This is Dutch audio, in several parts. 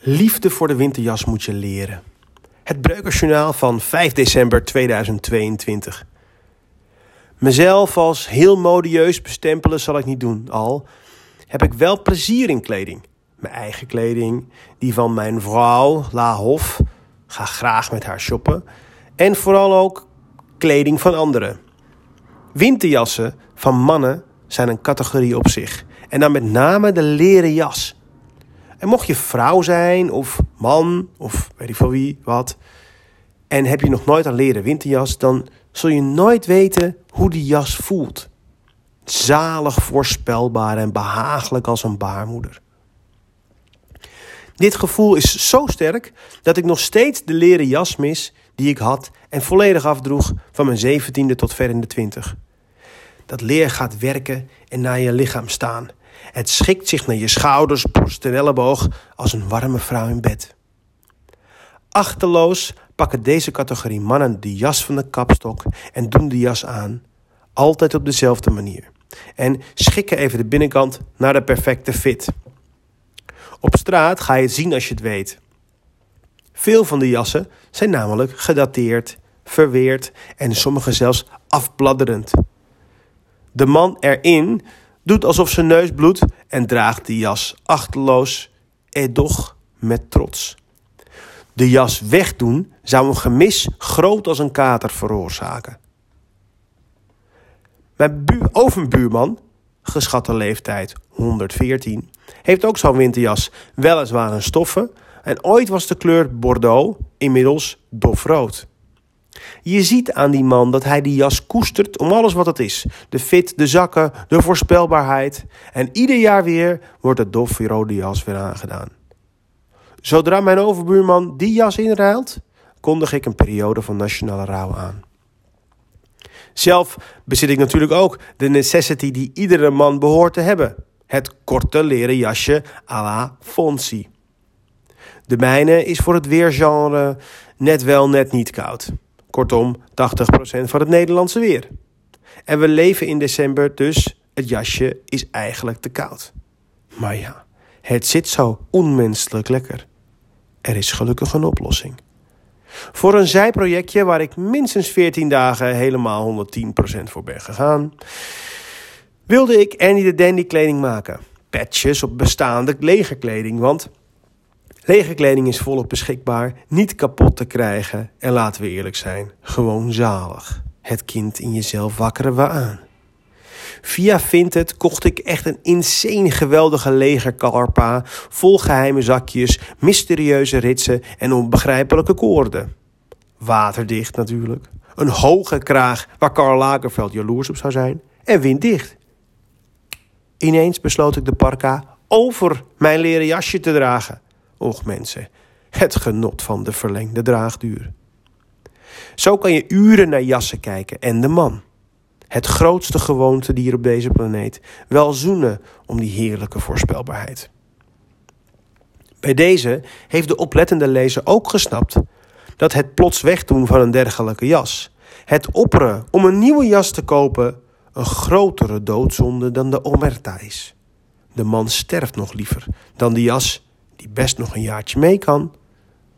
Liefde voor de winterjas moet je leren. Het Breukersjournaal van 5 december 2022. Mezelf als heel modieus bestempelen zal ik niet doen. Al heb ik wel plezier in kleding. Mijn eigen kleding, die van mijn vrouw, La Hof. Ga graag met haar shoppen. En vooral ook kleding van anderen. Winterjassen van mannen zijn een categorie op zich. En dan met name de leren jas. En mocht je vrouw zijn of man of weet ik van wie, wat. En heb je nog nooit een leren winterjas, dan zul je nooit weten hoe die jas voelt. Zalig voorspelbaar en behagelijk als een baarmoeder. Dit gevoel is zo sterk dat ik nog steeds de leren jas mis die ik had en volledig afdroeg van mijn zeventiende tot ver in de twintig. Dat leer gaat werken en naar je lichaam staan. Het schikt zich naar je schouders, borst en elleboog als een warme vrouw in bed. Achterloos pakken deze categorie mannen de jas van de kapstok en doen de jas aan, altijd op dezelfde manier. En schikken even de binnenkant naar de perfecte fit. Op straat ga je het zien als je het weet. Veel van de jassen zijn namelijk gedateerd, verweerd en sommige zelfs afbladderend. De man erin doet alsof zijn neus bloedt en draagt de jas achterloos, edoch met trots. De jas wegdoen zou een gemis groot als een kater veroorzaken. Mijn overbuurman, geschatte leeftijd 114, heeft ook zo'n winterjas, weliswaar een stoffen, en ooit was de kleur bordeaux, inmiddels dofrood. Je ziet aan die man dat hij die jas koestert om alles wat het is. De fit, de zakken, de voorspelbaarheid. En ieder jaar weer wordt de doffe rode jas weer aangedaan. Zodra mijn overbuurman die jas inruilt, kondig ik een periode van nationale rouw aan. Zelf bezit ik natuurlijk ook de necessity die iedere man behoort te hebben. Het korte leren jasje à la Fonsi. De mijne is voor het weergenre net wel net niet koud. Kortom, 80% van het Nederlandse weer. En we leven in december, dus het jasje is eigenlijk te koud. Maar ja, het zit zo onmenselijk lekker. Er is gelukkig een oplossing. Voor een zijprojectje waar ik minstens 14 dagen helemaal 110% voor ben gegaan, wilde ik Annie de Dandy kleding maken. Patches op bestaande legerkleding, want Legerkleding is volop beschikbaar, niet kapot te krijgen en laten we eerlijk zijn, gewoon zalig. Het kind in jezelf wakkeren we aan. Via Vinted kocht ik echt een insane geweldige legerkarpa, vol geheime zakjes, mysterieuze ritsen en onbegrijpelijke koorden. Waterdicht natuurlijk. Een hoge kraag waar Karl Lagerfeld jaloers op zou zijn. En winddicht. Ineens besloot ik de parka over mijn leren jasje te dragen. Och mensen, het genot van de verlengde draagduur. Zo kan je uren naar jassen kijken en de man. Het grootste gewoonte dier op deze planeet. Wel zoenen om die heerlijke voorspelbaarheid. Bij deze heeft de oplettende lezer ook gesnapt dat het plots wegdoen van een dergelijke jas, het opperen om een nieuwe jas te kopen, een grotere doodzonde dan de omerta is. De man sterft nog liever dan de jas die best nog een jaartje mee kan,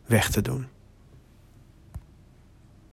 weg te doen.